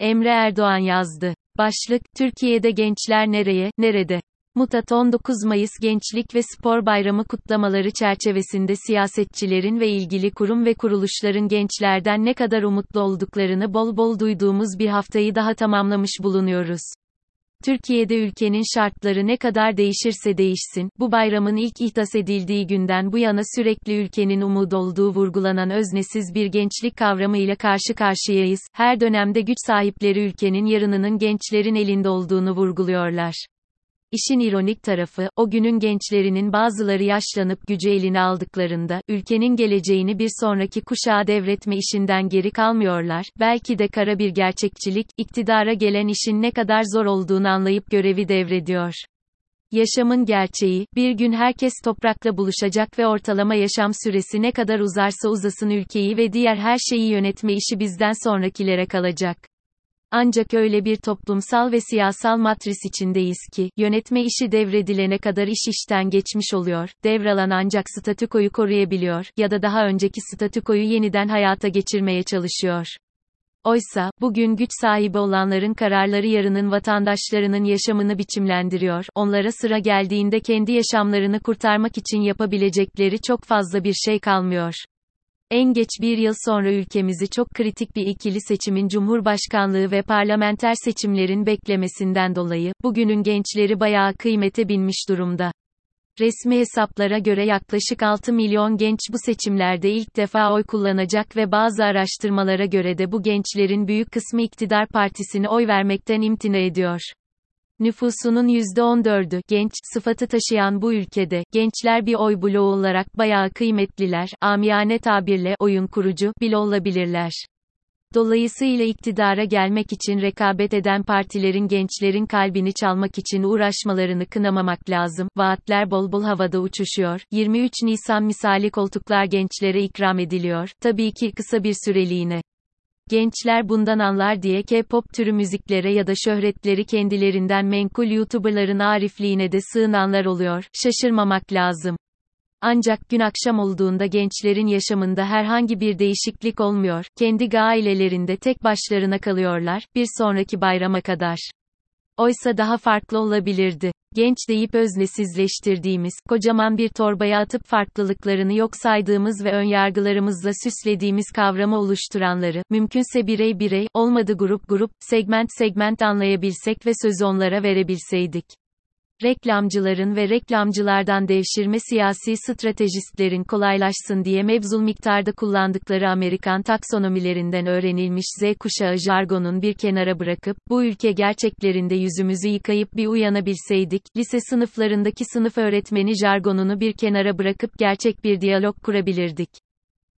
Emre Erdoğan yazdı. Başlık, Türkiye'de gençler nereye, nerede? Mutat 19 Mayıs Gençlik ve Spor Bayramı kutlamaları çerçevesinde siyasetçilerin ve ilgili kurum ve kuruluşların gençlerden ne kadar umutlu olduklarını bol bol duyduğumuz bir haftayı daha tamamlamış bulunuyoruz. Türkiye'de ülkenin şartları ne kadar değişirse değişsin, bu bayramın ilk ihdas edildiği günden bu yana sürekli ülkenin umudu olduğu vurgulanan öznesiz bir gençlik kavramıyla karşı karşıyayız. Her dönemde güç sahipleri ülkenin yarınının gençlerin elinde olduğunu vurguluyorlar. İşin ironik tarafı, o günün gençlerinin bazıları yaşlanıp gücü eline aldıklarında, ülkenin geleceğini bir sonraki kuşağa devretme işinden geri kalmıyorlar, belki de kara bir gerçekçilik, iktidara gelen işin ne kadar zor olduğunu anlayıp görevi devrediyor. Yaşamın gerçeği, bir gün herkes toprakla buluşacak ve ortalama yaşam süresi ne kadar uzarsa uzasın ülkeyi ve diğer her şeyi yönetme işi bizden sonrakilere kalacak. Ancak öyle bir toplumsal ve siyasal matris içindeyiz ki, yönetme işi devredilene kadar iş işten geçmiş oluyor, devralan ancak statükoyu koruyabiliyor, ya da daha önceki statükoyu yeniden hayata geçirmeye çalışıyor. Oysa, bugün güç sahibi olanların kararları yarının vatandaşlarının yaşamını biçimlendiriyor, onlara sıra geldiğinde kendi yaşamlarını kurtarmak için yapabilecekleri çok fazla bir şey kalmıyor. En geç bir yıl sonra ülkemizi çok kritik bir ikili seçimin Cumhurbaşkanlığı ve parlamenter seçimlerin beklemesinden dolayı, bugünün gençleri bayağı kıymete binmiş durumda. Resmi hesaplara göre yaklaşık 6 milyon genç bu seçimlerde ilk defa oy kullanacak ve bazı araştırmalara göre de bu gençlerin büyük kısmı iktidar partisine oy vermekten imtina ediyor. Nüfusunun %14'ü genç sıfatı taşıyan bu ülkede gençler bir oy bloğu olarak bayağı kıymetliler, amiyane tabirle oyun kurucu bile olabilirler. Dolayısıyla iktidara gelmek için rekabet eden partilerin gençlerin kalbini çalmak için uğraşmalarını kınamamak lazım. Vaatler bol bol havada uçuşuyor. 23 Nisan misali koltuklar gençlere ikram ediliyor. Tabii ki kısa bir süreliğine. Gençler bundan anlar diye K-pop türü müziklere ya da şöhretleri kendilerinden menkul YouTuber'ların arifliğine de sığınanlar oluyor. Şaşırmamak lazım. Ancak gün akşam olduğunda gençlerin yaşamında herhangi bir değişiklik olmuyor. Kendi ailelerinde tek başlarına kalıyorlar bir sonraki bayrama kadar. Oysa daha farklı olabilirdi. Genç deyip öznesizleştirdiğimiz, kocaman bir torbaya atıp farklılıklarını yok saydığımız ve önyargılarımızla süslediğimiz kavramı oluşturanları, mümkünse birey birey, olmadı grup grup, segment segment anlayabilsek ve sözü onlara verebilseydik reklamcıların ve reklamcılardan devşirme siyasi stratejistlerin kolaylaşsın diye mevzul miktarda kullandıkları Amerikan taksonomilerinden öğrenilmiş Z kuşağı jargonun bir kenara bırakıp, bu ülke gerçeklerinde yüzümüzü yıkayıp bir uyanabilseydik, lise sınıflarındaki sınıf öğretmeni jargonunu bir kenara bırakıp gerçek bir diyalog kurabilirdik.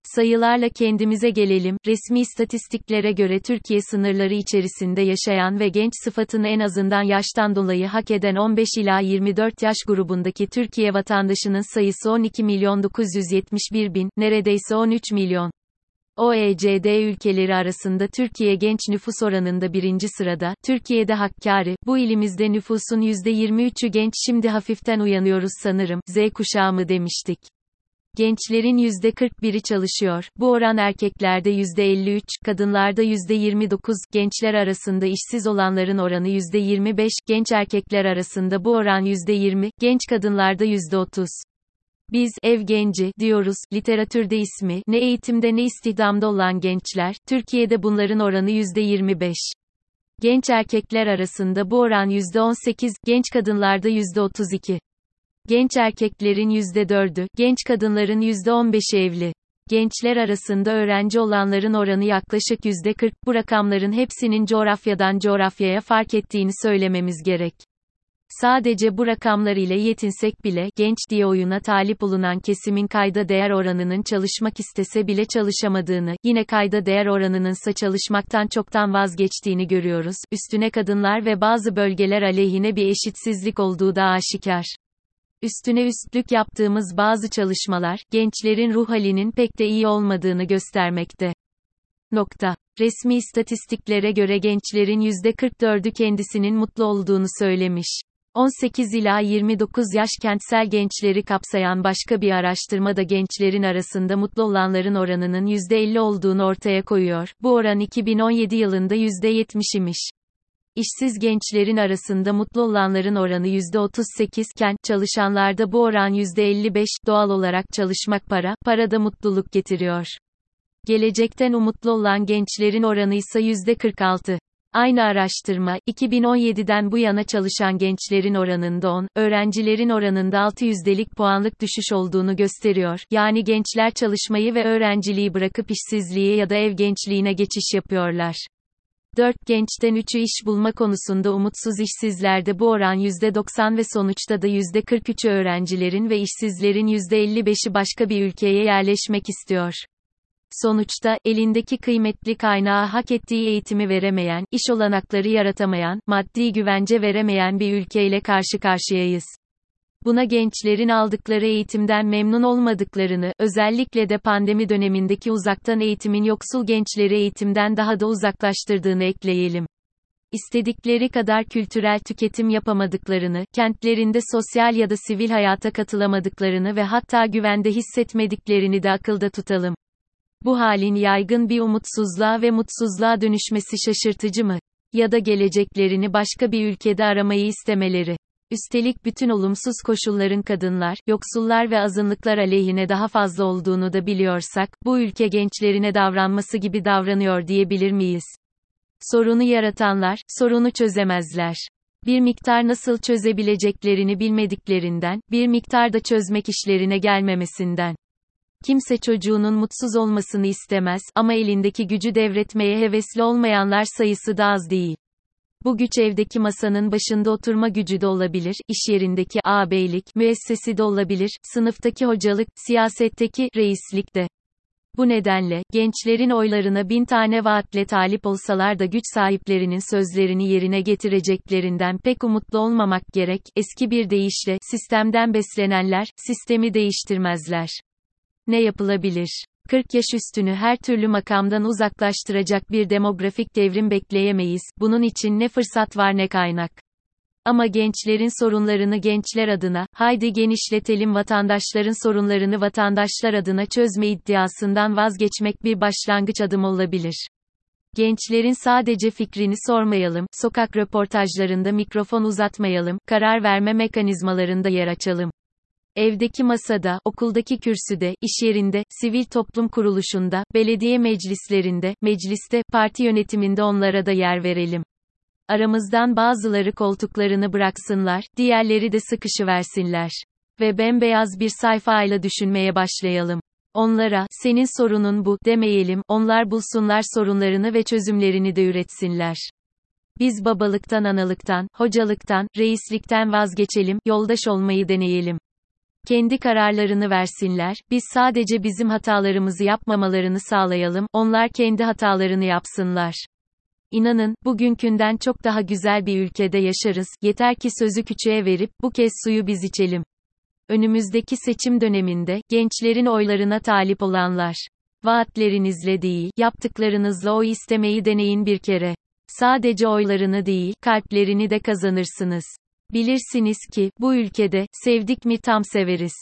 Sayılarla kendimize gelelim. Resmi istatistiklere göre Türkiye sınırları içerisinde yaşayan ve genç sıfatını en azından yaştan dolayı hak eden 15 ila 24 yaş grubundaki Türkiye vatandaşının sayısı 12 milyon 971 bin, neredeyse 13 milyon. OECD ülkeleri arasında Türkiye genç nüfus oranında birinci sırada, Türkiye'de Hakkari, bu ilimizde nüfusun %23'ü genç şimdi hafiften uyanıyoruz sanırım, Z kuşağı mı demiştik. Gençlerin %41'i çalışıyor. Bu oran erkeklerde %53, kadınlarda %29, gençler arasında işsiz olanların oranı %25, genç erkekler arasında bu oran %20, genç kadınlarda %30. Biz, ev genci, diyoruz, literatürde ismi, ne eğitimde ne istihdamda olan gençler, Türkiye'de bunların oranı %25. Genç erkekler arasında bu oran %18, genç kadınlarda %32. Genç erkeklerin %4'ü, genç kadınların %15'i evli. Gençler arasında öğrenci olanların oranı yaklaşık %40. Bu rakamların hepsinin coğrafyadan coğrafyaya fark ettiğini söylememiz gerek. Sadece bu rakamlar ile yetinsek bile, genç diye oyuna talip olunan kesimin kayda değer oranının çalışmak istese bile çalışamadığını, yine kayda değer oranınınsa çalışmaktan çoktan vazgeçtiğini görüyoruz. Üstüne kadınlar ve bazı bölgeler aleyhine bir eşitsizlik olduğu da aşikar. Üstüne üstlük yaptığımız bazı çalışmalar, gençlerin ruh halinin pek de iyi olmadığını göstermekte. Nokta. Resmi istatistiklere göre gençlerin %44'ü kendisinin mutlu olduğunu söylemiş. 18 ila 29 yaş kentsel gençleri kapsayan başka bir araştırma da gençlerin arasında mutlu olanların oranının %50 olduğunu ortaya koyuyor. Bu oran 2017 yılında %70 imiş. İşsiz gençlerin arasında mutlu olanların oranı %38 iken, çalışanlarda bu oran %55, doğal olarak çalışmak para, para da mutluluk getiriyor. Gelecekten umutlu olan gençlerin oranı ise %46. Aynı araştırma, 2017'den bu yana çalışan gençlerin oranında 10, öğrencilerin oranında 600'delik puanlık düşüş olduğunu gösteriyor. Yani gençler çalışmayı ve öğrenciliği bırakıp işsizliğe ya da ev gençliğine geçiş yapıyorlar. 4 gençten 3'ü iş bulma konusunda umutsuz işsizlerde bu oran %90 ve sonuçta da %43'ü öğrencilerin ve işsizlerin %55'i başka bir ülkeye yerleşmek istiyor. Sonuçta, elindeki kıymetli kaynağı hak ettiği eğitimi veremeyen, iş olanakları yaratamayan, maddi güvence veremeyen bir ülkeyle karşı karşıyayız. Buna gençlerin aldıkları eğitimden memnun olmadıklarını, özellikle de pandemi dönemindeki uzaktan eğitimin yoksul gençleri eğitimden daha da uzaklaştırdığını ekleyelim istedikleri kadar kültürel tüketim yapamadıklarını, kentlerinde sosyal ya da sivil hayata katılamadıklarını ve hatta güvende hissetmediklerini de akılda tutalım. Bu halin yaygın bir umutsuzluğa ve mutsuzluğa dönüşmesi şaşırtıcı mı? Ya da geleceklerini başka bir ülkede aramayı istemeleri. Üstelik bütün olumsuz koşulların kadınlar, yoksullar ve azınlıklar aleyhine daha fazla olduğunu da biliyorsak, bu ülke gençlerine davranması gibi davranıyor diyebilir miyiz? Sorunu yaratanlar, sorunu çözemezler. Bir miktar nasıl çözebileceklerini bilmediklerinden, bir miktar da çözmek işlerine gelmemesinden. Kimse çocuğunun mutsuz olmasını istemez ama elindeki gücü devretmeye hevesli olmayanlar sayısı da az değil. Bu güç evdeki masanın başında oturma gücü de olabilir, iş yerindeki ağabeylik, müessesi de olabilir, sınıftaki hocalık, siyasetteki reislik de. Bu nedenle, gençlerin oylarına bin tane vaatle talip olsalar da güç sahiplerinin sözlerini yerine getireceklerinden pek umutlu olmamak gerek, eski bir deyişle, sistemden beslenenler, sistemi değiştirmezler. Ne yapılabilir? 40 yaş üstünü her türlü makamdan uzaklaştıracak bir demografik devrim bekleyemeyiz. Bunun için ne fırsat var ne kaynak. Ama gençlerin sorunlarını gençler adına, haydi genişletelim vatandaşların sorunlarını vatandaşlar adına çözme iddiasından vazgeçmek bir başlangıç adım olabilir. Gençlerin sadece fikrini sormayalım, sokak röportajlarında mikrofon uzatmayalım, karar verme mekanizmalarında yer açalım. Evdeki masada, okuldaki kürsüde, iş yerinde, sivil toplum kuruluşunda, belediye meclislerinde, mecliste, parti yönetiminde onlara da yer verelim. Aramızdan bazıları koltuklarını bıraksınlar, diğerleri de sıkışıversinler. Ve bembeyaz bir sayfayla düşünmeye başlayalım. Onlara, senin sorunun bu, demeyelim, onlar bulsunlar sorunlarını ve çözümlerini de üretsinler. Biz babalıktan analıktan, hocalıktan, reislikten vazgeçelim, yoldaş olmayı deneyelim. Kendi kararlarını versinler, biz sadece bizim hatalarımızı yapmamalarını sağlayalım, onlar kendi hatalarını yapsınlar. İnanın, bugünkünden çok daha güzel bir ülkede yaşarız, yeter ki sözü küçüğe verip, bu kez suyu biz içelim. Önümüzdeki seçim döneminde, gençlerin oylarına talip olanlar. Vaatlerinizle değil, yaptıklarınızla oy istemeyi deneyin bir kere. Sadece oylarını değil, kalplerini de kazanırsınız. Bilirsiniz ki, bu ülkede, sevdik mi tam severiz.